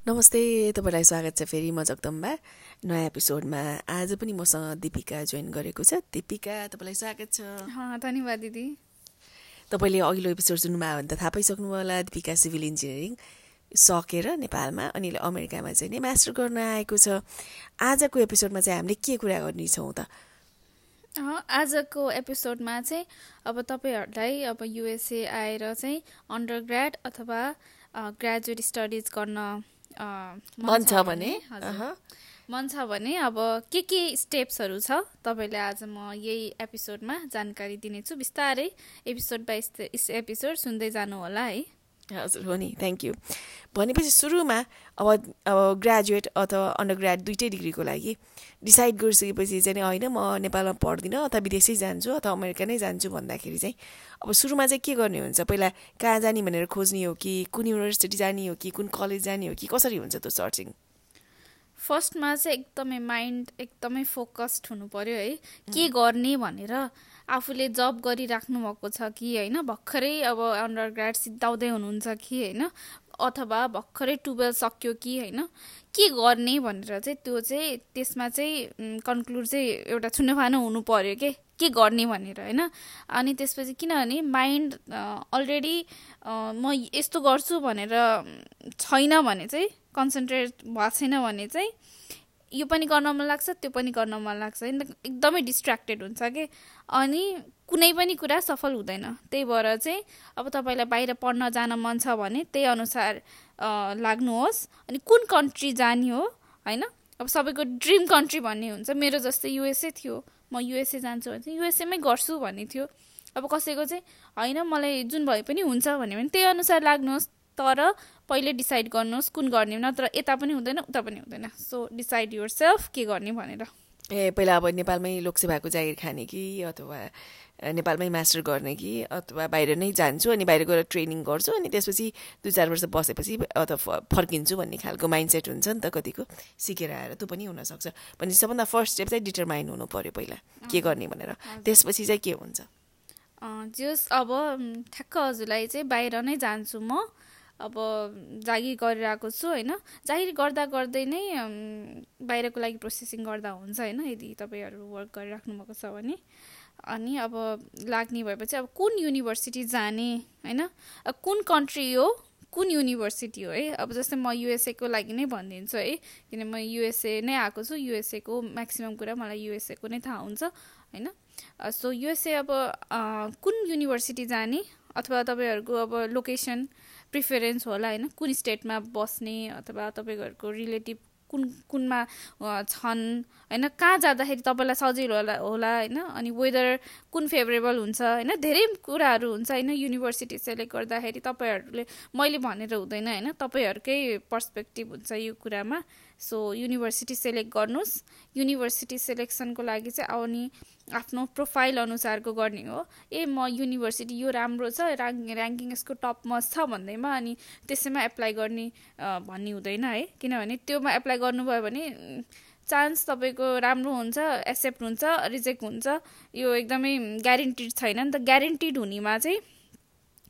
नमस्ते तपाईँलाई स्वागत छ फेरि म जगदम्बा। नयाँ एपिसोडमा आज पनि मसँग दिपिका जोइन गरेको छ। दिपिका तपाईँलाई स्वागत छ। धन्यवाद दिदी। तपाईँले अघिल्लो एपिसोड सुन्नुभयो भने त थाहा पाइसक्नु होला दिपिका सिभिल इन्जिनियरिङ सकेर नेपालमा अनि अमेरिकामा चाहिँ नै मास्टर गर्न आएको छ। आजको एपिसोडमा चाहिँ हामीले के कुरा गर्नेछौँ त? आजको एपिसोडमा चाहिँ अब तपाईँहरूलाई अब युएसए आएर चाहिँ अन्डर ग्राड अथवा ग्रेजुएट स्टडिज गर्न मन छ भने? मन छ भने अब के के स्टेप्सहरू छ? तपाईँले आज म यही एपिसोडमा जानकारी दिनेछु। बिस्तारै एपिसोड बाई एपिसोड सुन्दै जानु होला है। हजुर हो नि. थ्याङ्क यू भनेपछि सुरुमा अब अब ग्रेजुएट अथवा अन्डर ग्रेड दुइटै डिग्रीको लागि डिसाइड गरिसकेपछि चाहिँ होइन म नेपालमा पढ्दिनँ अथवा विदेशै जान्छु अथवा अमेरिका नै जान्छु भन्दाखेरि चाहिँ अब सुरुमा चाहिँ के गर्ने हुन्छ? पहिला कहाँ जाने भनेर खोज्ने हो कि कुन युनिभर्सिटी जाने हो कि कुन कलेज जाने हो कि कसरी हुन्छ त्यो सर्चिङ फर्स्टमा चाहिँ एकदमै माइन्ड एकदमै फोकस्ड हुनु पर्यो है। के गर्ने भनेर आफूले जब गरिराख्नु भएको छ कि होइन भर्खरै अब अन्डर ग्राड सिद्धाउँदै हुनुहुन्छ कि होइन अथवा भर्खरै टुवेल्भ सक्यो कि होइन के गर्ने भनेर चाहिँ त्यो चाहिँ त्यसमा चाहिँ कन्क्लुड चाहिँ एउटा छुन्नफानो हुनु पर्यो के? के गर्ने भनेर होइन? अनि त्यसपछि किनभने माइन्ड अलरेडी म यस्तो गर्छु भनेर छैन भने चाहिँ कन्सन्ट्रेट भएको छैन भने चाहिँ यो पनि गर्न मन लाग्छ त्यो पनि गर्न मन लाग्छ। होइन एकदमै डिस्ट्र्याक्टेड हुन्छ कि? अनि कुनै पनि कुरा सफल हुँदैन। त्यही भएर चाहिँ अब तपाईँलाई बाहिर पढ्न जान मन छ भने त्यही अनुसार लाग्नुहोस्। अनि कुन कन्ट्री जाने हो होइन? अब सबैको ड्रिम कन्ट्री भन्ने हुन्छ। मेरो जस्तै युएसए थियो। म युएसए जान्छु भने चाहिँ युएसएमै गर्छु भन्ने थियो। अब कसैको चाहिँ होइन मलाई जुन भए पनि हुन्छ भन्यो भने त्यही अनुसार लाग्नुहोस्। तर पहिले डिसाइड गर्नुहोस् कुन गर्ने नत्र यता पनि हुँदैन उता पनि हुँदैन। सो डिसाइड युर सेल्फ के गर्ने भनेर। ए पहिला अब नेपालमै लोकसेवाको जागिर खाने कि अथवा नेपालमै मास्टर गर्ने कि अथवा बाहिर नै जान्छु अनि बाहिर गएर ट्रेनिङ गर्छु अनि त्यसपछि दुई चार वर्ष बसेपछि अथवा फर्किन्छु भन्ने खालको माइन्ड सेट हुन्छ नि त कतिको। सिकेर आएर त्यो पनि हुनसक्छ। भने सबभन्दा फर्स्ट स्टेप चाहिँ डिटरमाइन हुनु पऱ्यो पहिला। के गर्ने भनेर। त्यसपछि चाहिँ के हुन्छ? जस अब ठ्याक्क हजुरलाई चाहिँ बाहिर नै जान्छु म। अब जागिर गरिरहेको छु होइन? जागिर गर्दा गर्दै नै बाहिरको लागि प्रोसेसिङ गर्दा हुन्छ होइन? यदि तपाईँहरू वर्क गरिराख्नु भएको छ भने। अनि अब लाग्ने भएपछि अब कुन युनिभर्सिटी जाने होइन? कुन कन्ट्री हो कुन युनिभर्सिटी हो है? अब जस्तै म युएसएको लागि नै भनिदिन्छु है? किन म युएसए नै आएको छु युएसएको म्याक्सिमम् कुरा मलाई युएसएको नै थाहा हुन्छ होइन? सो युएसए अब कुन युनिभर्सिटी जाने? अथवा तपाईँहरूको अब लोकेसन प्रिफरेन्स होला होइन? कुन स्टेटमा बस्ने अथवा तपाईँहरूको रिलेटिभ कुन कुनमा छन्? होइन कहाँ जाँदाखेरि तपाईँलाई सजिलो होला होला होइन? अनि वेदर कुन फेभरेबल हुन्छ होइन? धेरै कुराहरू हुन्छ होइन? युनिभर्सिटी सेलेक्ट गर्दाखेरि तपाईँहरूले मैले भनेर हुँदैन होइन? तपाईँहरूकै पर्सपेक्टिभ हुन्छ यो कुरामा। सो युनिभर्सिटी सेलेक्ट गर्नुहोस् युनिभर्सिटी सेलेक्सनको लागि चाहिँ आउने आफ्नो प्रोफाइल अनुसारको गर्ने हो। ए म युनिभर्सिटी यो राम्रो छ ऱ्याङ्क ऱ्याङ्किङ यसको टपमा छ भन्दैमा अनि त्यसैमा एप्लाई गर्ने भन्ने हुँदैन है। किनभने त्योमा एप्लाई गर्नुभयो भने चान्स तपाईँको राम्रो हुन्छ एक्सेप्ट हुन्छ रिजेक्ट हुन्छ। यो एकदमै ग्यारेन्टिड छैन नि त। ग्यारेन्टिड हुनेमा चाहिँ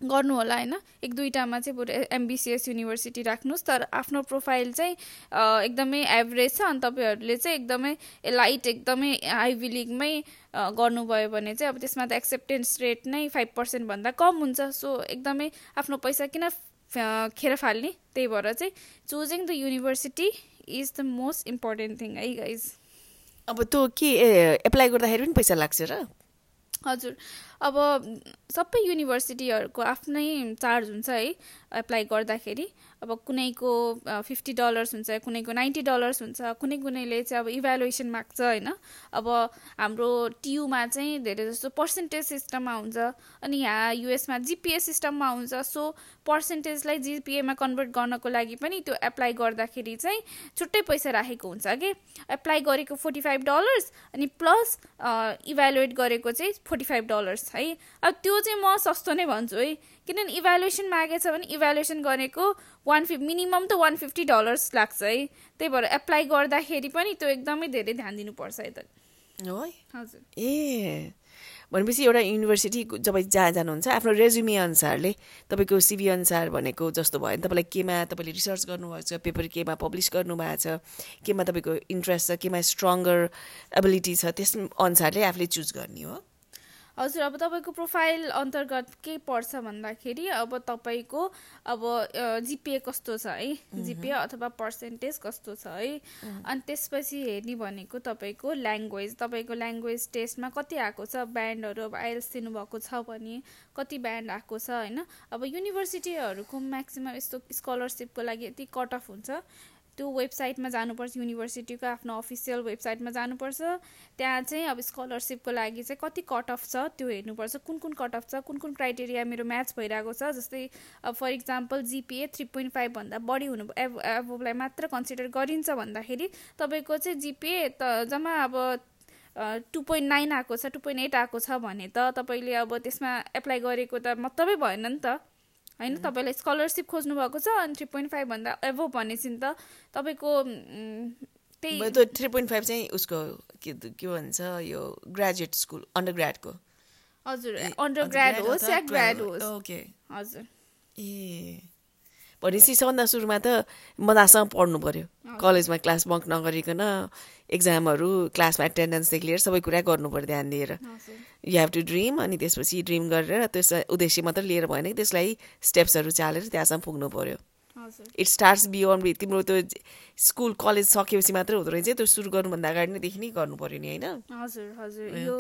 गर्नु होला होइन? एक दुईवटामा चाहिँ बरु एमबिसिएस युनिभर्सिटी राख्नुहोस् तर आफ्नो प्रोफाइल चाहिँ एकदमै एभरेज छ अनि तपाईँहरूले चाहिँ एकदमै लाइट एकदमै आइभी लिगमै गर्नुभयो भने चाहिँ अब त्यसमा त एक्सेप्टेन्स रेट नै फाइभ पर्सेन्टभन्दा कम हुन्छ। सो एकदमै आफ्नो पैसा किन खेर फाल्ने? त्यही भएर चाहिँ choosing the university is the most important thing है गाइज अब त्यो के एप्लाई गर्दाखेरि पनि पैसा लाग्छ र? हजुर। अब सबै युनिभर्सिटीहरूको आफ्नै चार्ज हुन्छ है। एप्लाई गर्दाखेरि अब कुनैको फिफ्टी डलर्स हुन्छ कुनैको नाइन्टी डलर्स हुन्छ कुनै कुनैले चाहिँ अब इभ्यालुएसन माग्छ होइन? अब हाम्रो टियुमा चाहिँ धेरै जस्तो पर्सेन्टेज सिस्टममा हुन्छ अनि यहाँ युएसमा जिपिए सिस्टममा हुन्छ सो पर्सेन्टेजलाई जिपिएमा कन्भर्ट गर्नको लागि पनि त्यो एप्लाई गर्दाखेरि चाहिँ छुट्टै पैसा राखेको हुन्छ कि एप्लाई गरेको फोर्टी फाइभ डलर्स अनि प्लस इभ्यालुएट गरेको चाहिँ फोर्टी फाइभ डलर्स है? अब त्यो चाहिँ म सस्तो नै भन्छु है? किनभने इभ्यालुएसन मागेछ भने इभ्यालुएसन गरेको वान फिफ मिनिमम त वान फिफ्टी डलर्स लाग्छ है। त्यही भएर एप्लाई गर्दाखेरि पनि त्यो एकदमै धेरै ध्यान दिनुपर्छ यता है हजुर। ए। भनेपछि एउटा युनिभर्सिटी जब जहाँ जानुहुन्छ आफ्नो रेज्युमे अनुसारले तपाईँको सिभी अनुसार भनेको जस्तो भयो भने तपाईँलाई केमा तपाईँले रिसर्च गर्नुभएको छ पेपर केमा पब्लिस गर्नुभएको छ केमा तपाईँको इन्ट्रेस्ट छ केमा स्ट्रङ्गर एबिलिटी छ त्यस अनुसारले आफूले चुज गर्ने हो। हजुर अब तपाईँको प्रोफाइल अन्तर्गत के पर्छ भन्दाखेरि अब तपाईँको अब जिपिए कस्तो छ है? जिपिए अथवा पर्सेन्टेज कस्तो छ है? अनि त्यसपछि हेर्ने भनेको तपाईँको ल्याङ्ग्वेज। तपाईँको ल्याङ्ग्वेज टेस्टमा कति आएको छ? ब्यान्डहरू अब आइएल्स दिनुभएको छ भने कति ब्यान्ड आएको छ होइन? अब युनिभर्सिटीहरूको म्याक्सिमम् यस्तो स्कलरसिपको लागि यति कट अफ हुन्छ। त्यो वेबसाइटमा जानुपर्छ युनिभर्सिटीको आफ्नो अफिसियल वेबसाइटमा जानुपर्छ। त्यहाँ चाहिँ अब स्कलरसिपको लागि चाहिँ कति कट अफ छ त्यो हेर्नुपर्छ। कुन कुन कट अफ छ कुन कुन क्राइटेरिया मेरो म्याच भइरहेको छ जस्तै अब for example GPA three point फाइभभन्दा बढी हुनु एभ एभोलाई मात्र कन्सिडर गरिन्छ भन्दाखेरि तपाईँको चाहिँ जिपिए त जम्मा अब टु पोइन्ट नाइन आएको छ टु पोइन्ट एट आएको छ भने त तपाईँले अब त्यसमा एप्लाई गरेको त मतलबै भएन नि त। होइन तपाईँलाई स्कलरसिप खोज्नु भएको छ अनि थ्री पोइन्ट फाइभभन्दा एभो भनेपछि त तपाईँको त्यही थ्री पोइन्ट फाइभ चाहिँ उसको के के भन्छ यो ग्रेजुएट स्कुल अन्डर ग्रेडको हजुर अन्डर ग्रेड होस् या ग्रेड होस्। ओके हजुर। ए। भनेपछि सबभन्दा सुरुमा त मजासँग पढ्नु पऱ्यो कलेजमा क्लास बङ्क नगरिकन एक्जामहरू क्लासमा एटेन्डेन्सदेखि लिएर सबै कुरा गर्नु पऱ्यो ध्यान दिएर। यु हेभ टु ड्रिम अनि त्यसपछि ड्रिम गरेर त्यसलाई उद्देश्य मात्र लिएर भएन कि त्यसलाई स्टेप्सहरू चालेर त्यहाँसम्म पुग्नु पऱ्यो इट स्टार्ट्स बियोन्ड तिम्रो त्यो स्कुल कलेज सकेपछि मात्रै हुँदो रहेछ त्यो सुरु गर्नुभन्दा अगाडि नै नै गर्नु पऱ्यो नि होइन? हजुर हजुर। यो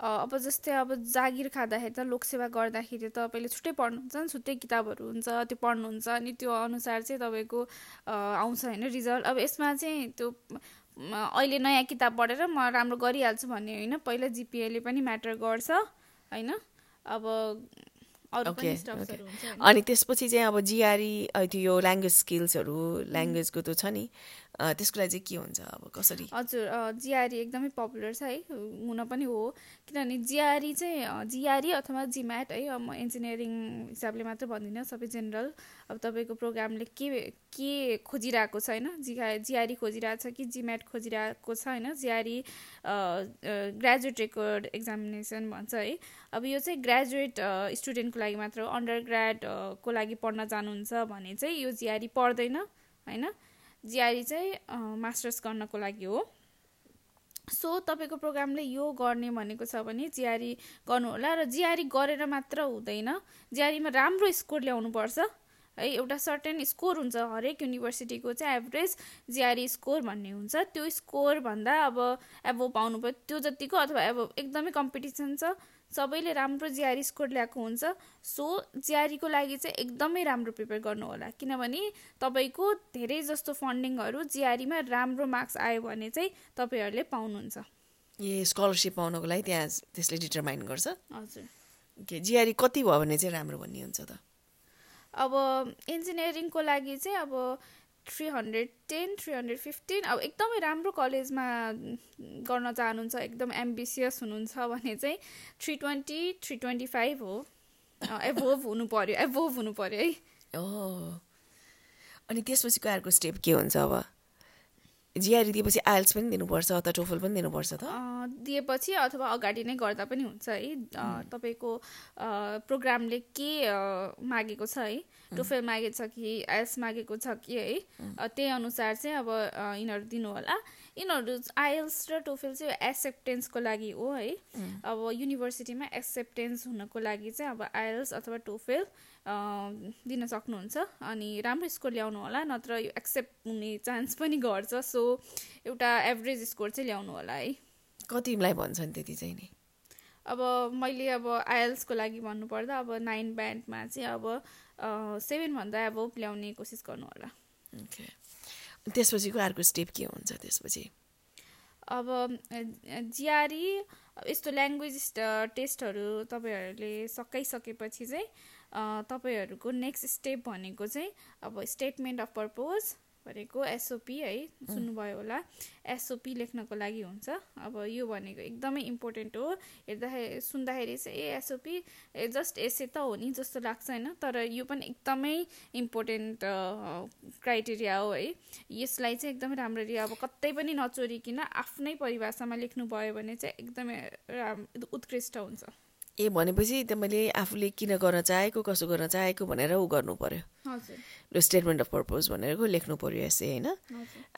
अब जस्तै अब जागिर खाँदाखेरि त लोकसेवा गर्दाखेरि त तपाईँले छुट्टै पढ्नुहुन्छ नि छुट्टै किताबहरू हुन्छ त्यो पढ्नुहुन्छ अनि त्यो अनुसार चाहिँ तपाईँको आउँछ होइन रिजल्ट। अब यसमा चाहिँ त्यो अहिले नयाँ किताब पढेर म राम्रो गरिहाल्छु भन्ने होइन पहिला जिपिएले पनि म्याटर गर्छ होइन? अब ओके अनि त्यसपछि चाहिँ अब जिआरई त्यो यो ल्याङ्ग्वेज स्किल्सहरू ल्याङ्ग्वेजको त छ नि? त्यसको लागि चाहिँ के हुन्छ अब कसरी? हजुर जिआरई एकदमै पपुलर छ है हुन पनि हो। किनभने जिआरई चाहिँ जिआरई अथवा जिम्याट है म इन्जिनियरिङ हिसाबले मात्र भन्दिनँ सबै जेनरल। अब तपाईँको प्रोग्रामले के के खोजिरहेको छ होइन? जिआ जिआरई खोजिरहेको छ कि जिम्याट खोजिरहेको छ होइन? जिआरई ग्रेजुएट रेकर्ड एक्जामिनेसन भन्छ है? अब यो चाहिँ ग्रेजुएट स्टुडेन्टको लागि मात्र हो। अन्डर ग्रेडको लागि पढ्न जानुहुन्छ भने चाहिँ यो जिआरई पढ्दैन होइन? जिआरई चाहिँ मास्टर्स गर्नको लागि हो। सो तपाईँको प्रोग्रामले यो गर्ने भनेको छ भने जिआरई गर्नुहोला र जिआरई गरेर मात्र हुँदैन। जिआरईमा राम्रो स्कोर ल्याउनुपर्छ। है एउटा सर्टेन स्कोर हुन्छ हरेक युनिभर्सिटीको चाहिँ एभरेज जिआरई स्कोर भन्ने हुन्छ। त्यो स्कोरभन्दा अब एबो पाउनु पऱ्यो त्यो जतिको अथवा अब एकदमै कम्पिटिसन छ सबैले राम्रो जिआरई स्कोर ल्याएको हुन्छ। सो जिआरईको लागि चाहिँ एकदमै राम्रो प्रिपेयर गर्नु होला किनभने तपाईँको धेरै जस्तो फन्डिङहरू जिआरईमा राम्रो मार्क्स आयो भने चाहिँ तपाईँहरूले पाउनुहुन्छ। ए स्कलरसिप पाउनको लागि त्यहाँ त्यसले डिटरमाइन गर्छ? हजुर। के जिआरई कति भयो भने चाहिँ राम्रो भन्ने हुन्छ त? अब इन्जिनियरिङको लागि चाहिँ अब three hundred ten three hundred fifteen अब एकदमै राम्रो कलेजमा गर्न चाहनुहुन्छ एकदम एम्बिसियस हुनुहुन्छ भने चाहिँ three twenty three twenty five हो एभोभ हुनु पऱ्यो एभोभ हुनु पऱ्यो है। अनि त्यसपछिको अर्को स्टेप के हुन्छ अब? जिआरई दिएपछि आइल्स पनि दिनुपर्छ अथवा टोफल पनि दिनुपर्छ त? दिएपछि अथवा अगाडि नै गर्दा पनि हुन्छ है। तपाईँको प्रोग्रामले के मागेको छ है? टोफेल मागेको छ कि आइएल्स मागेको छ कि है त्यही अनुसार चाहिँ अब यिनीहरू दिनु होला। यिनीहरू आइएल्स र टोफेल चाहिँ एक्सेप्टेन्सको लागि हो है। अब युनिभर्सिटीमा एक्सेप्टेन्स हुनको लागि चाहिँ अब आइएल्स अथवा टोफेल दिन सक्नुहुन्छ। अनि राम्रो स्कोर ल्याउनु होला नत्र यो एक्सेप्ट हुने चान्स पनि घट्छ। सो एउटा एभरेज स्कोर चाहिँ ल्याउनु होला है। कतिलाई भन्छन् त्यति चाहिँ नि? अब मैले अब आइएल्सको लागि भन्नुपर्दा अब नाइन ब्यान्डमा चाहिँ अब सेभेनभन्दा अब ल्याउने कोसिस गर्नु होला। ओके त्यसपछिको अर्को स्टेप के हुन्छ त्यसपछि? अब जिआरई यस्तो ल्याङ्ग्वेज टेस्टहरू तपाईँहरूले सकाइसकेपछि चाहिँ तपाईँहरूको नेक्स्ट स्टेप भनेको चाहिँ अब स्टेटमेन्ट अफ पर्पोज भनेको एसओपी है सुन्नुभयो होला। एसओपी लेख्नको लागि हुन्छ। अब यो भनेको एकदमै इम्पोर्टेन्ट हो। हेर्दाखेरि सुन्दाखेरि चाहिँ a SOP a just essay त हो नि जस्तो लाग्छ होइन तर यो पनि एकदमै इम्पोर्टेन्ट क्राइटेरिया हो है। यसलाई चाहिँ एकदमै राम्ररी अब कतै पनि नचोरिकन आफ्नै परिभाषामा लेख्नुभयो भने चाहिँ एकदमै राम उत्कृष्ट हुन्छ। ए भनेपछि त मैले आफूले किन गर्न चाहेको कसो गर्न चाहेको भनेर ऊ गर्नु पर्यो। हजुर। स्टेटमेन्ट अफ पर्पज भनेर लेख्नु पर्यो यसै होइन?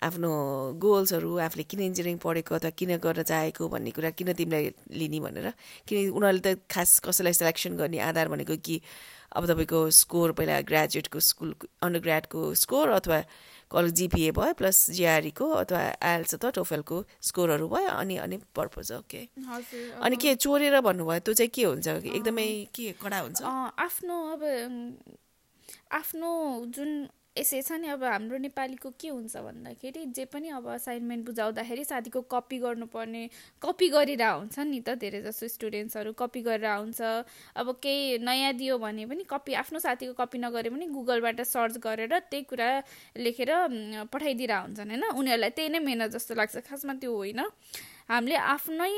आफ्नो गोल्सहरू आफूले किन इन्जिनियरिङ पढेको अथवा किन गर्न चाहेको भन्ने कुरा किन तिमीलाई लिने भनेर। किन उनीहरूले त खास कसैलाई सेलेक्सन गर्ने आधार भनेको कि अब तपाईँको स्कोर पहिला ग्रेजुएटको स्कुल अन्डर ग्रेडको स्कोर अथवा कलेज जिपिए भयो प्लस जिआरईको अथवा आइएल्स अथवा टोफेलको स्कोरहरू भयो अनि अनि पर्पज ओके अनि के चोरेर भन्नुभयो त्यो चाहिँ के हुन्छ? एकदमै के कडा हुन्छ? आफ्नो अब आफ्नो जुन यसै छ नि अब हाम्रो नेपालीको के हुन्छ भन्दाखेरि जे पनि अब असाइनमेन्ट बुझाउँदाखेरि साथीको कपी गर्नुपर्ने कपी गरेर हुन्छ नि त धेरै जसो स्टुडेन्ट्सहरू कपी गरेर आउँछ। अब केही नयाँ दियो भने पनि कपी आफ्नो साथीको कपी नगरे पनि गुगलबाट सर्च गरेर त्यही कुरा लेखेर पठाइदिएर हुन्छन् होइन? उनीहरूलाई त्यही नै मेहनत जस्तो लाग्छ। खासमा त्यो होइन। हामीले आफ्नै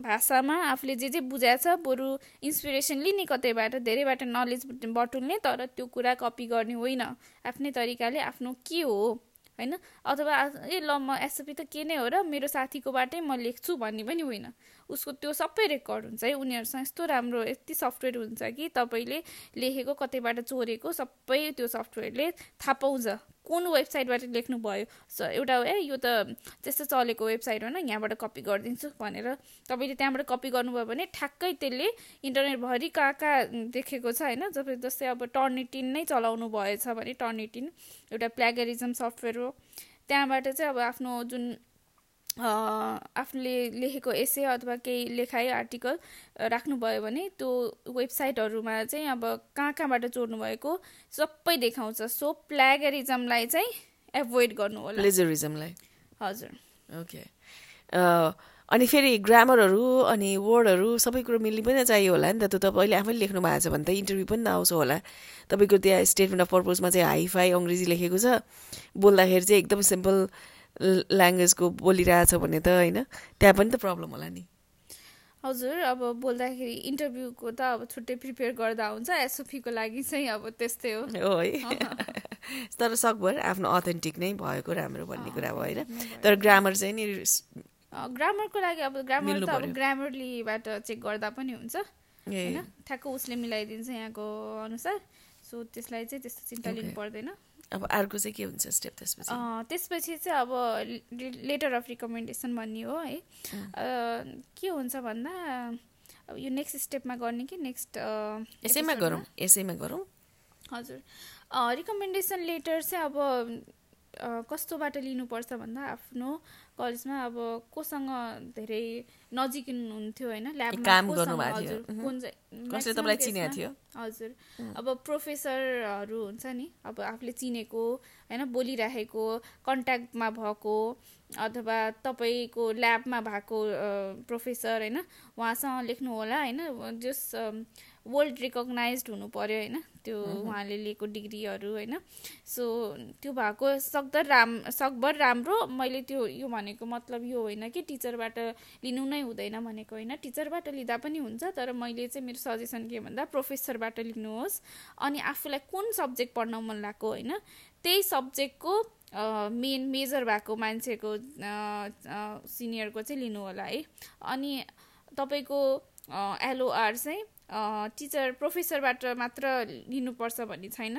भाषामा आफूले जे जे बुझाएको छ बरु इन्सपिरेसन लिने कतैबाट धेरैबाट नलेज बटुल्ने तर त्यो कुरा कपी गर्ने होइन। आफ्नै तरिकाले आफ्नो के हो होइन? अथवा ए ल म एसओपी त के नै हो र मेरो साथीकोबाटै म लेख्छु भन्ने पनि होइन। उसको त्यो सबै रेकर्ड हुन्छ है उनीहरूसँग यस्तो राम्रो यति सफ्टवेयर हुन्छ कि तपाईँले लेखेको कतैबाट चोरेको सबै त्यो सफ्टवेयरले थाहा पाउँछ। कुन वेबसाइटबाट लेख्नुभयो? स एउटा ए यो त त्यस्तो चलेको वेबसाइट हो न यहाँबाट कपी गरिदिन्छु भनेर तपाईँले त्यहाँबाट कपी गर्नुभयो भने ठ्याक्कै त्यसले इन्टरनेटभरि कहाँ कहाँ देखेको छ होइन? जब जस्तै अब टर्निटिन नै चलाउनु भएछ भने टर्निटिन एउटा प्ल्यागरिजम सफ्टवेयर हो। त्यहाँबाट चाहिँ अब आफ्नो जुन आफूले लेखेको एसे अथवा केही लेखाइ आर्टिकल राख्नुभयो भने त्यो वेबसाइटहरूमा चाहिँ अब कहाँ कहाँबाट चोर्नु भएको सबै देखाउँछ। सो प्ल्यागरिजमलाई चाहिँ एभोइड गर्नु होला। प्लेजरिजमलाई हजुर। ओके अनि फेरि ग्रामरहरू अनि वर्डहरू सबै कुरो मिल्ने पनि चाहियो होला नि त। त्यो तपाईँले आफैले लेख्नु भएको छ भने त इन्टरभ्यू पनि त आउँछ होला। तपाईँको त्यहाँ स्टेटमेन्ट अफ पर्पजमा चाहिँ हाई फाई अङ्ग्रेजी लेखेको छ। बोल्दाखेरि चाहिँ एकदम सिम्पल ल्याङ्ग्वेजको बोलिरहेछ भने त होइन त्यहाँ पनि त प्रब्लम होला नि। हजुर अब बोल्दाखेरि इन्टरभ्यूको त अब छुट्टै प्रिपेयर गर्दा हुन्छ एसओपीको लागि चाहिँ अब त्यस्तै हो। हो तर सकभर आफ्नो अथेन्टिक नै भएको राम्रो भन्ने कुरा भयो। होइन तर ग्रामर चाहिँ नि ग्रामरको लागि अब ग्रामर त अब। ग्रामरलीबाट चेक गर्दा पनि हुन्छ होइन? ठ्याक्क उसले मिलाइदिन्छ यहाँको अनुसार। सो त्यसलाई चाहिँ त्यस्तो चिन्ता लिनु. पर्दैन। अब अर्को चाहिँ के हुन्छ स्टेप त्यसपछि? त्यसपछि चाहिँ अब लेटर अफ रिकमेन्डेसन भन्ने हो है। के हुन्छ भन्दा अब यो नेक्स्ट स्टेपमा गर्ने कि नेक्स्ट यसैमा गरौँ यसैमा गरौँ। हजुर। रिकमेन्डेसन लेटर चाहिँ अब कस्तोबाट लिनुपर्छ भन्दा आफ्नो कलेजमा अब कोसँग धेरै नजिक हुनुहुन्थ्यो होइन ल्याबमा। हजुर, अब प्रोफेसरहरू हुन्छ नि अब आफूले चिनेको होइन बोलिराखेको कन्ट्याक्टमा भएको अथवा तपाईँको ल्याबमा भएको प्रोफेसर होइन उहाँसँग लेख्नु होला होइन जस वर्ल्ड रिकगनाइज हुनु पर्यो होइन? त्यो उहाँले लिएको डिग्रीहरू होइन? सो त्यो भएको सक्दर राम सकभर राम्रो। मैले त्यो यो भनेको मतलब यो होइन कि टिचरबाट लिनु नै हुँदैन भनेको होइन? टिचरबाट लिँदा पनि हुन्छ तर मैले चाहिँ मेरो सजेसन के भन्दा प्रोफेसरबाट लिनुहोस्। अनि आफूलाई कुन सब्जेक्ट पढ्न मन लागेको होइन? त्यही सब्जेक्टको मेन मेजर भएको मान्छेको सिनियरको चाहिँ लिनु होला है। अनि तपाईँको एलओआर चाहिँ टिचर प्रोफेसरबाट मात्र लिनुपर्छ भन्ने छैन।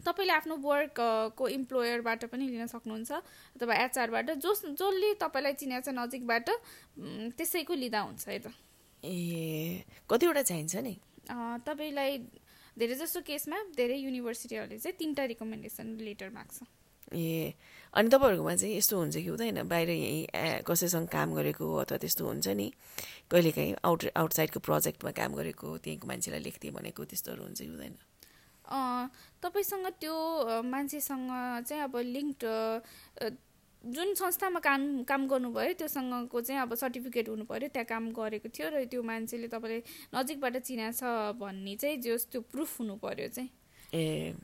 तपाईँले आफ्नो वर्कको इम्प्लोयरबाट पनि लिन सक्नुहुन्छ अथवा एचआरबाट जस जसले तपाईँलाई चिनेको छ नजिकबाट त्यसैको लिँदा हुन्छ है त। ए कतिवटा चाहिन्छ नि? तपाईँलाई धेरै जसो केसमा धेरै युनिभर्सिटीहरूले चाहिँ तिनवटा रिकमेन्डेसन लेटर माग्छ। ए अनि तपाईँहरूकोमा चाहिँ यस्तो हुन्छ कि हुँदैन? बाहिर यहीँ कसैसँग काम गरेको अथवा त्यस्तो हुन्छ नि? कहिलेकाहीँ आउट आउटसाइडको प्रोजेक्टमा काम गरेको त्यहीँको मान्छेलाई लेखिदिएँ भनेको त्यस्तोहरू हुन्छ कि हुँदैन? तपाईँसँग त्यो मान्छेसँग चाहिँ अब लिङ्क जुन संस्थामा काम काम गर्नुभयो त्योसँगको चाहिँ अब सर्टिफिकेट हुनु पऱ्यो त्यहाँ काम गरेको थियो र त्यो मान्छेले तपाईँले नजिकबाट चिनाएको छ भन्ने चाहिँ जस त्यो प्रुफ हुनु पऱ्यो चाहिँ। ए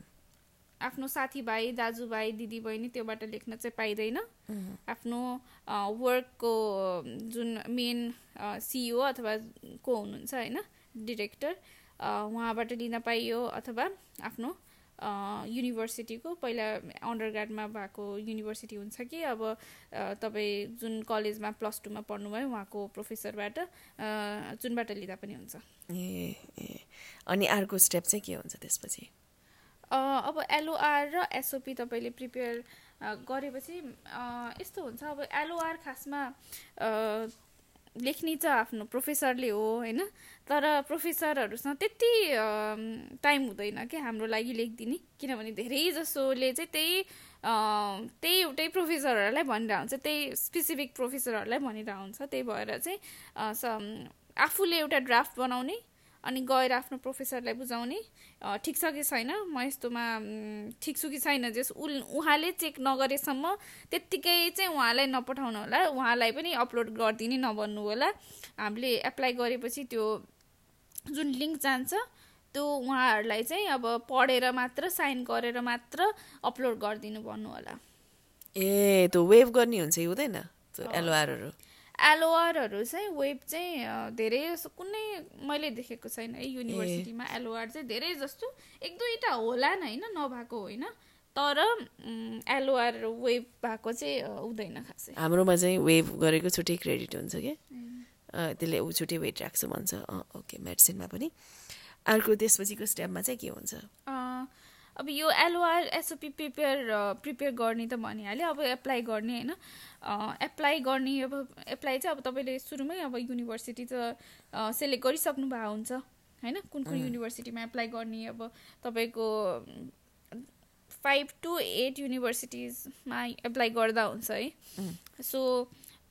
आफ्नो साथीभाइ दाजुभाइ दिदीबहिनी त्योबाट लेख्न चाहिँ पाइँदैन। आफ्नो वर्कको जुन मेन सिइओ अथवा को हुनुहुन्छ होइन डिरेक्टर उहाँबाट लिन पाइयो अथवा आफ्नो युनिभर्सिटीको पहिला अन्डर ग्राडमा भएको युनिभर्सिटी हुन्छ कि अब तपाईँ जुन कलेजमा प्लस टूमा पढ्नुभयो उहाँको प्रोफेसरबाट जुनबाट लिँदा पनि हुन्छ। ए ए। अनि अर्को स्टेप चाहिँ के हुन्छ त्यसपछि? अब एलओआर र एसओपी तपाईँले प्रिपेयर गरेपछि यस्तो हुन्छ। अब एलओआर खासमा लेख्ने चाहिँ आफ्नो प्रोफेसरले हो होइन? तर प्रोफेसरहरूसँग त्यति टाइम हुँदैन कि हाम्रो लागि लेखिदिने। किनभने धेरै जसोले चाहिँ त्यही त्यही एउटै प्रोफेसरहरूलाई भनिरहेको हुन्छ त्यही स्पेसिफिक प्रोफेसरहरूलाई भनिरहेको हुन्छ। त्यही भएर चाहिँ आफूले एउटा ड्राफ्ट बनाउने अनि गएर आफ्नो प्रोफेसरलाई बुझाउने। ठिक छ कि छैन? म यस्तोमा ठिक छु कि छैन? जस उ उहाँले चेक नगरेसम्म त्यत्तिकै चाहिँ उहाँलाई नपठाउनु होला। उहाँलाई पनि अपलोड गरिदिने नभन्नु होला। हामीले एप्लाई गरेपछि त्यो जुन लिङ्क जान्छ त्यो उहाँहरूलाई चाहिँ अब पढेर मात्र साइन गरेर मात्र अपलोड गरिदिनु भन्नु होला। ए त्यो वेभ गर्ने हुन्छ हुँदैन? एलओआरहरू एलोआरहरू चाहिँ वेब चाहिँ धेरै जस्तो कुनै मैले देखेको छैन। है युनिभर्सिटीमा एलोआर चाहिँ धेरै जस्तो एक दुईवटा होला नि होइन नभएको होइन। तर एलोआर वेब भएको चाहिँ हुँदैन खासै। हाम्रोमा चाहिँ वेब गरेको छुट्टै क्रेडिट हुन्छ कि त्यसले ऊ छुट्टै वेट राख्छु भन्छ। ओके मेडिसिनमा पनि। अर्को त्यसपछिको स्टेपमा चाहिँ के हुन्छ? अब यो एलओआर एसओपी प्रिपेयर प्रिपेयर गर्ने त भनिहाल्यो। अब एप्लाई गर्ने होइन। एप्लाई गर्ने अब एप्लाई चाहिँ अब तपाईँले सुरुमै अब युनिभर्सिटी त सेलेक्ट गरिसक्नु भएको हुन्छ होइन? कुन कुन युनिभर्सिटीमा एप्लाई गर्ने अब तपाईँको फाइभ टु एट युनिभर्सिटिजमा एप्लाई गर्दा हुन्छ है। सो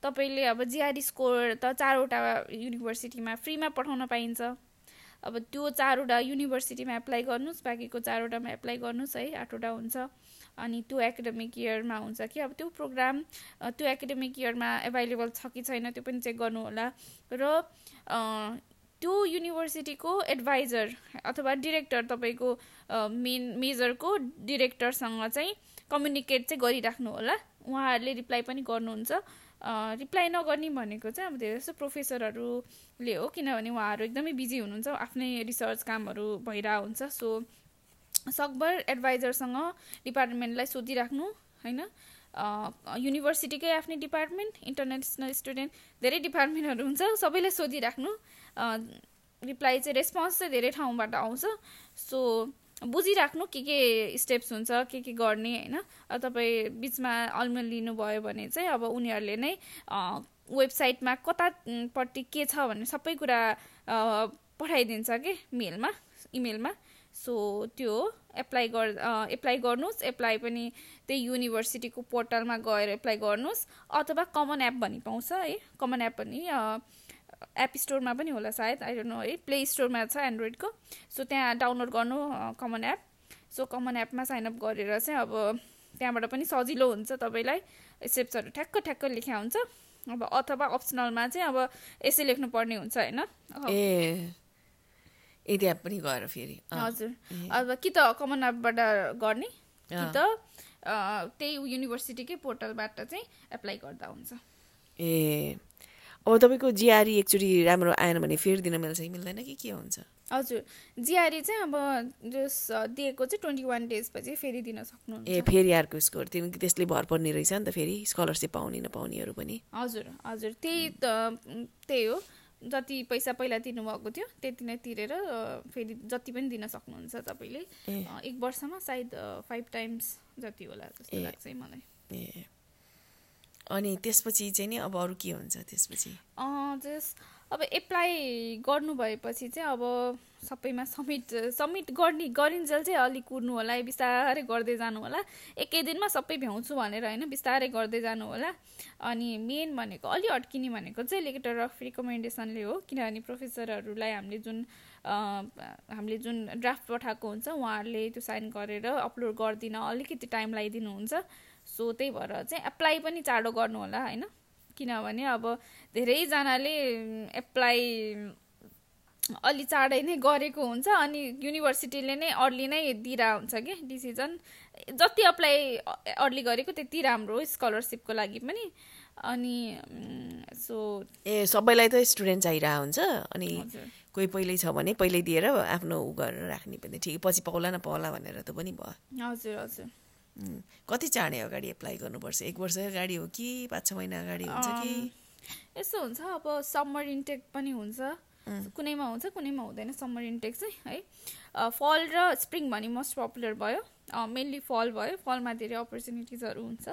तपाईँले अब जिआरडी स्कोर त चारवटा युनिभर्सिटीमा फ्रीमा पठाउन पाइन्छ। अब त्यो चारवटा युनिभर्सिटीमा एप्लाई गर्नुहोस् बाँकीको चारवटामा एप्लाई गर्नुहोस् है आठवटा हुन्छ। अनि त्यो एकाडेमिक इयरमा हुन्छ कि अब त्यो प्रोग्राम त्यो एकाडेमिक इयरमा एभाइलेबल छ कि छैन त्यो पनि चेक गर्नु होला। र त्यो युनिभर्सिटीको एडभाइजर अथवा डिरेक्टर तपाईँको मेन मेजरको डिरेक्टरसँग चाहिँ कम्युनिकेट चाहिँ गरिराख्नु होला। उहाँहरूले रिप्लाई पनि गर्नुहुन्छ। रिप्लाई नगर्ने भनेको चाहिँ अब धेरै जस्तो प्रोफेसरहरूले हो किनभने उहाँहरू एकदमै बिजी हुनुहुन्छ आफ्नै रिसर्च कामहरू भइरहेको हुन्छ सो सकभर एडभाइजरसँग डिपार्टमेन्टलाई सोधिराख्नु होइन? युनिभर्सिटीकै आफ्नै डिपार्टमेन्ट इन्टरनेसनल स्टुडेन्ट धेरै डिपार्टमेन्टहरू हुन्छ सबैलाई सोधिराख्नु। रिप्लाई चाहिँ रेस्पोन्स चाहिँ धेरै ठाउँबाट आउँछ सो बुझिराख्नु के के स्टेप्स हुन्छ के के गर्ने होइन? तपाईँ बिचमा अलमेल लिनुभयो भने चाहिँ अब उनीहरूले नै वेबसाइटमा कतापट्टि के छ भन्ने सबै कुरा पठाइदिन्छ कि मेलमा इमेलमा सो त्यो एप्लाई गर् एप्लाई गर्नुहोस् एप्लाई पनि त्यही युनिभर्सिटीको पोर्टलमा गएर एप्लाई गर्नुहोस् अथवा कमन एप भन्ने पाउँछ है। कमन एप पनि एप स्टोरमा पनि होला सायद आई डोन्ट नो है प्ले स्टोरमा छ एन्ड्रोइडको सो त्यहाँ डाउनलोड गर्नु कमन एप सो कमन एपमा साइनअप गरेर चाहिँ अब त्यहाँबाट पनि सजिलो हुन्छ तपाईँलाई स्टेप्सहरू ठ्याक्क ठ्याक्क लेख्या हुन्छ। अब अथवा अप्सनलमा चाहिँ अब यसै लेख्नु पर्ने हुन्छ होइन? यदि एप पनि गएर फेरि। हजुर। अब कि त कमन एपबाट गर्ने कि त त्यही युनिभर्सिटीकै पोर्टलबाट चाहिँ एप्लाई गर्दा हुन्छ। ए। अब तपाईँको जिआरई एकचोटि राम्रो आएन भने फेरि दिन मिल्छ कि मिल्दैन कि के हुन्छ? हजुर। जिआरई चाहिँ अब जस दिएको चाहिँ ट्वेन्टी वान डेजपछि फेरि दिन सक्नु ए फेरि अर्को स्कोर। त्यो त्यसले भर पर्ने रहेछ नि त फेरि। स्कलरसिप पाउने नपाउनेहरू पनि। हजुर हजुर। त्यही त त्यही हो। जति पैसा पहिला दिनुभएको थियो त्यति नै तिरेर फेरि जति पनि दिन सक्नुहुन्छ तपाईँले। एक वर्षमा सायद फाइभ टाइम्स जति होला जस्तो लाग्छ मलाई। ए। अनि त्यसपछि चाहिँ नि अब अरू के हुन्छ त्यसपछि? जस अब एप्लाई गर्नुभएपछि चाहिँ अब सबैमा सब्मिट सब्मिट गर्ने गरिन्जेल चाहिँ अलिक कुर्नु होला बिस्तारै गर्दै जानु होला। एकै दिनमा सबै भ्याउँछु भनेर होइन बिस्तारै गर्दै जानु होला। अनि मेन भनेको अलि अड्किने भनेको चाहिँ लेटर अफ रिकमेन्डेसनले हो। किनभने प्रोफेसरहरूलाई हामीले जुन हामीले जुन ड्राफ्ट पठाएको हुन्छ उहाँहरूले त्यो साइन गरेर अपलोड गरिदिन अलिकति टाइम लगाइदिनुहुन्छ। सो त्यही भएर चाहिँ एप्लाई पनि चाँडो गर्नु होला होइन? किनभने अब धेरैजनाले एप्लाई अलि चाँडै नै गरेको हुन्छ अनि युनिभर्सिटीले नै अर्ली नै दिइरहेको हुन्छ कि डिसिजन जति अप्लाई अर्ली गरेको त्यति राम्रो स्कलरसिपको लागि पनि। अनि सो ए सबैलाई त स्टुडेन्ट चाहिरहेको हुन्छ अनि कोही पहिल्यै छ भने पहिल्यै दिएर आफ्नो उ गरेर राख्ने पनि ठिक पछि पाउला न पाउला भनेर त पनि भयो। हजुर हजुर। कति चाँडै अगाडि एप्लाई गर्नुपर्छ? एक वर्ष अगाडि हो कि पाँच छ महिना अगाडि हुन्छ कि? यस्तो हुन्छ अब समर इन्टेक पनि हुन्छ। कुनैमा हुन्छ कुनैमा हुँदैन समर इन्टेक चाहिँ है। फल र स्प्रिङ भने मोस्ट पपुलर भयो। मेनली फल भयो। फलमा धेरै अपर्च्युनिटिजहरू हुन्छ।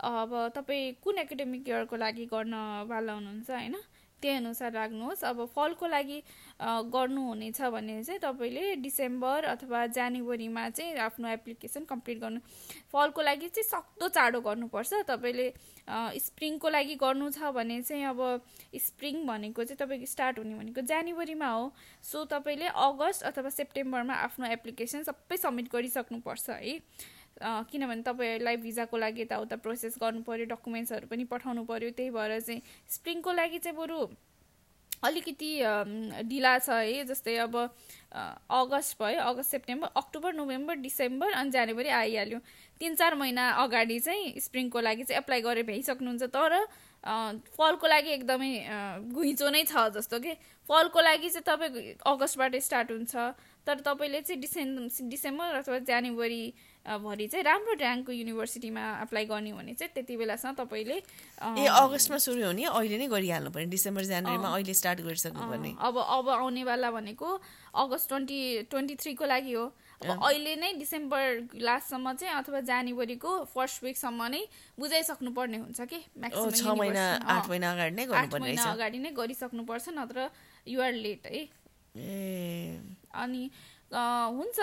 अब तपाईँ कुन एकाडेमिक इयरको लागि गर्न वाला हुनुहुन्छ होइन? त्यही अनुसार राख्नुहोस्। अब फलको लागि गर्नुहुनेछ भने चाहिँ तपाईँले डिसेम्बर अथवा जनवरीमा चाहिँ आफ्नो एप्लिकेसन कम्प्लिट गर्नु फलको लागि चाहिँ सक्दो चाँडो गर्नुपर्छ। तपाईँले स्प्रिङको लागि गर्नु छ भने चाहिँ अब स्प्रिङ भनेको चाहिँ तपाईँको स्टार्ट हुने भनेको जनवरीमा हो। सो तपाईँले अगस्त अथवा सेप्टेम्बरमा आफ्नो एप्लिकेसन सबै सब्मिट गरिसक्नुपर्छ है। किनभने तपाईँहरूलाई भिजाको लागि यताउता प्रोसेस गर्नु पऱ्यो डकुमेन्ट्सहरू पनि पठाउनु पऱ्यो त्यही भएर चाहिँ स्प्रिङको लागि चाहिँ बरु अलिकति ढिला छ है जस्तै अब अगस्त भयो August September October November December अनि जनवरी आइहाल्यो। तिन चार महिना अगाडि चाहिँ स्प्रिङको लागि चाहिँ एप्लाई गरेर भ्याइसक्नुहुन्छ तर फलको लागि एकदमै घुइँचो नै छ जस्तो कि। फलको लागि चाहिँ तपाईँको अगस्तबाट स्टार्ट हुन्छ तर तपाईँले चाहिँ डिसेम्बर डिसेम्बर अथवा जनवरी भरि चाहिँ राम्रो ऱ्याङ्कको युनिभर्सिटीमा एप्लाई गर्ने भने चाहिँ त्यति बेलासम्म तपाईँले ए अगस्तमा सुरु हुने अहिले नै गरिहाल्नु पर्ने डिसेम्बर जनवरीमा अहिले स्टार्ट गरिसक्नु पर्ने अब अब आउनेवाला भनेको अगस्त ट्वेन्टी ट्वेन्टी थ्रीको लागि हो। अब अहिले नै डिसेम्बर लास्टसम्म चाहिँ अथवा जनवरीको फर्स्ट विकसम्म नै बुझाइसक्नु पर्ने हुन्छ कि? म्याक्सिमम आठ महिना अगाडि नै गरिसक्नुपर्छ नत्र युआर लेट है। अनि हुन्छ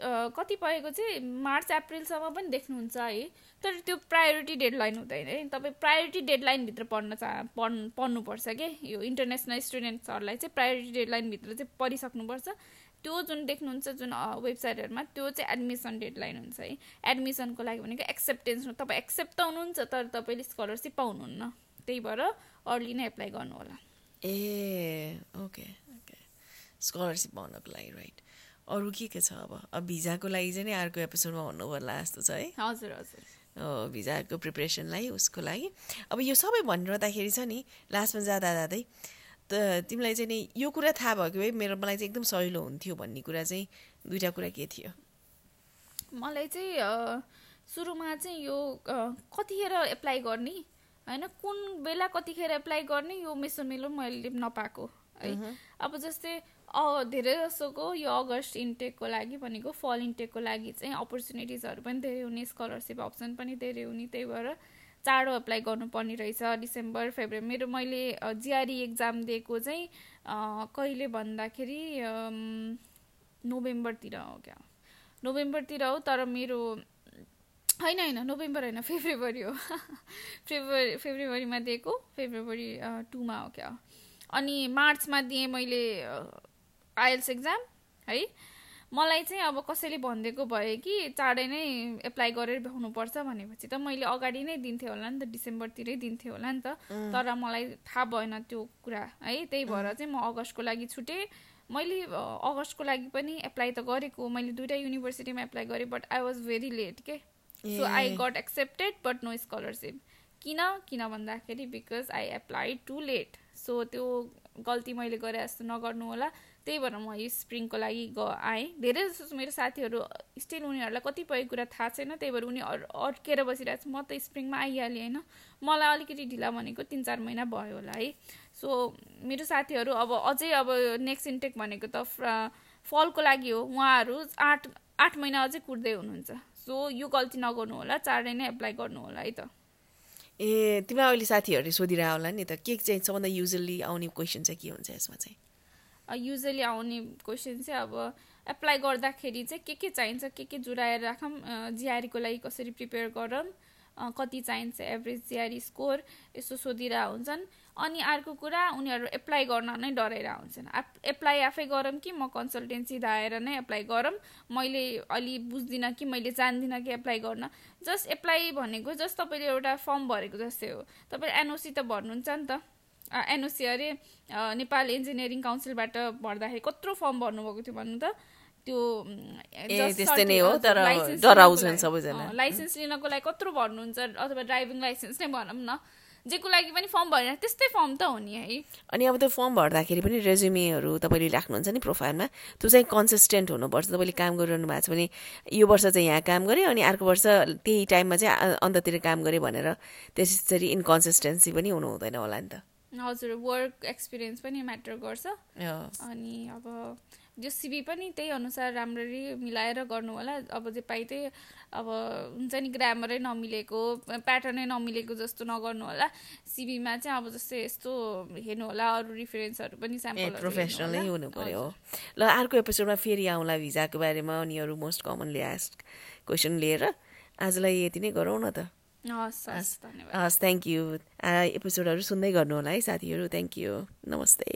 कतिपयको चाहिँ मार्च एप्रिलसम्म पनि देख्नुहुन्छ है। तर त्यो प्रायोरिटी डेडलाइन हुँदैन है। तपाईँ प्रायोरिटी डेडलाइनभित्र पढ्न चाह पढ्नु पढ्नुपर्छ कि? यो इन्टरनेसनल स्टुडेन्ट्सहरूलाई चाहिँ प्रायोरिटी डेडलाइनभित्र चाहिँ पढिसक्नुपर्छ। त्यो जुन देख्नुहुन्छ जुन वेबसाइटहरूमा त्यो चाहिँ एडमिसन डेडलाइन हुन्छ है। एडमिसनको लागि भनेको एक्सेप्टेन्स तपाईँ एक्सेप्ट त हुनुहुन्छ तर तपाईँले स्कलरसिप पाउनुहुन्न। त्यही भएर अर्ली नै एप्लाई गर्नु होला ए ओके ओके। स्कलरसिप पाउनको लागि राइट। अरू के के छ अब? अब भिजाको लागि चाहिँ नि अर्को एपिसोडमा भन्नु पर्ला जस्तो छ है। हजुर हजुर। भिजाको प्रिपरेसनलाई उसको लागि। अब यो सबै भनिरहँदाखेरि छ नि लास्टमा जाँदा जाँदै त तिमीलाई चाहिँ नि यो कुरा थाहा भएको भए मेरो मलाई चाहिँ एकदम सजिलो हुन्थ्यो भन्ने कुरा चाहिँ दुइटा कुरा के थियो? मलाई चाहिँ सुरुमा चाहिँ यो कतिखेर एप्लाई गर्ने होइन? कुन बेला कतिखेर एप्लाई गर्ने यो मेसोमेलो मैले नपाएको है? अब जस्तै धेरै जसोको यो अगस्त इन्टेकको लागि भनेको फल इन्टेकको लागि चाहिँ अपर्च्युनिटिजहरू पनि धेरै हुने स्कलरसिप अप्सन पनि धेरै हुने त्यही भएर चाँडो एप्लाई गर्नुपर्ने रहेछ। डिसेम्बर फेब्रुअरी मेरो मैले जिआरई एक्जाम दिएको चाहिँ कहिले भन्दाखेरि नोभेम्बरतिर हो क्या। नोभेम्बरतिर हो तर मेरो होइन होइन नोभेम्बर होइन फेब्रुअरी हो। फेब्रुअरी फेब्रुअरीमा दिएको फेब्रुअरी टूमा हो क्या। अनि मार्चमा दिएँ मैले आइएल्स एक्जाम है? मलाई चाहिँ अब कसैले भनिदिएको भयो कि चाँडै नै एप्लाई गरेर भ्याउनुपर्छ भनेपछि त मैले अगाडि नै दिन्थेँ होला नि त डिसेम्बरतिरै दिन्थेँ होला नि त। तर मलाई थाहा भएन त्यो कुरा है? त्यही भएर चाहिँ म अगस्तको लागि छुटेँ। मैले अगस्तको लागि पनि एप्लाई त गरेको मैले दुइटा युनिभर्सिटीमा एप्लाई गरेँ but I was very late के? So I got accepted but no scholarship किन? किन भन्दाखेरि because I apply too late so त्यो गल्ती मैले गरे जस्तो नगर्नु होला। त्यही भएर म यो स्प्रिङको लागि ग आएँ। धेरै जस्तो मेरो साथीहरू स्टिल उनीहरूलाई कतिपय कुरा थाहा छैन त्यही भएर उनी अड्केर बसिरहेको छ। म त स्प्रिङमा आइहालेँ होइन? मलाई अलिकति ढिला भनेको तिन चार महिना भयो होला है? सो मेरो साथीहरू अब अझै अब नेक्स्ट इन्टेक भनेको त फलको लागि हो। उहाँहरू आठ आठ महिना अझै कुर्दै हुनुहुन्छ। सो यो गल्ती नगर्नु होला चाँडै नै एप्लाई गर्नु होला है त। ए तिमीलाई अहिले साथीहरूले सोधिरह होला नि त। के चाहिँ सबभन्दा युजली आउने क्वेसन चाहिँ के हुन्छ यसमा चाहिँ? युजली आउने क्वेसन चाहिँ अब एप्लाई गर्दाखेरि चाहिँ के के चाहिन्छ के के जुराएर राखौँ जिआरईको लागि कसरी प्रिपेयर गरौँ कति चाहिन्छ एभरेज जिआरई स्कोर यसो सोधिरहेको हुन्छन्। अनि अर्को कुरा उनीहरू एप्लाई गर्न नै डराइरहेको हुन्छन् एप्लाई आफै गरौँ कि म कन्सल्टेन्सी धाएर नै एप्लाई गरौँ? मैले अलि बुझ्दिनँ कि मैले जान्दिनँ कि एप्लाई गर्न? जस्ट एप्लाई भनेको जस्ट तपाईँले एउटा फर्म भरेको जस्तै हो। तपाईँले एनओसी त भर्नुहुन्छ नि त। एनओसी अरे नेपाल इन्जिनियरिङ काउन्सिलबाट भर्दाखेरि कत्रो फर्म भर्नुभएको थियो भन्नु त? त्यो ए, त्यस्तै नै हो, तर डराउँछन् सबैजना। लाइसेन्स लिनको लागि कत्रो भर्नुहुन्छ अथवा ड्राइभिङ लाइसेन्स नै भनौँ न। जेको लागि पनि फर्म भरेर त्यस्तै फर्म त हो नि है। अनि अब त्यो फर्म भर्दाखेरि पनि रेज्युमेहरू तपाईँले राख्नुहुन्छ नि प्रोफाइलमा। त्यो चाहिँ कन्सिस्टेन्ट हुनुपर्छ। तपाईँले काम गरिरहनु भएको छ भने यो वर्ष चाहिँ यहाँ काम गरेँ अनि अर्को वर्ष त्यही टाइममा चाहिँ अ- अन्त्यतिर काम गरेँ भनेर त्यसरी इन्कन्सिस्टेन्सी पनि हुनु हुँदैन होला नि त। हजुर वर्क एक्सपिरियन्स पनि म्याटर गर्छ। अनि अब जो सिबी पनि त्यही अनुसार राम्ररी मिलाएर गर्नु होला अब जे पाइ त्यही अब हुन्छ नि ग्रामरै नमिलेको प्याटर्नै नमिलेको जस्तो नगर्नु होला सिबीमा चाहिँ अब जस्तै यस्तो हेर्नु होला अरू रिफरेन्सहरू पनि स्याम्पल प्रोफेसनल नै हुनु पर्यो ल अर्को एपिसोडमा फेरि आउँला भिजाको बारेमा अनि अरू मोस्ट कमनली आस्क क्वेसन लिएर। आजलाई यति नै गरौँ न त। हस् हस् धन्यवाद हस् थ्याङ्क यू एपिसोडहरू सुन्दै गर्नु होला है साथीहरू. थ्याङ्क यू नमस्ते.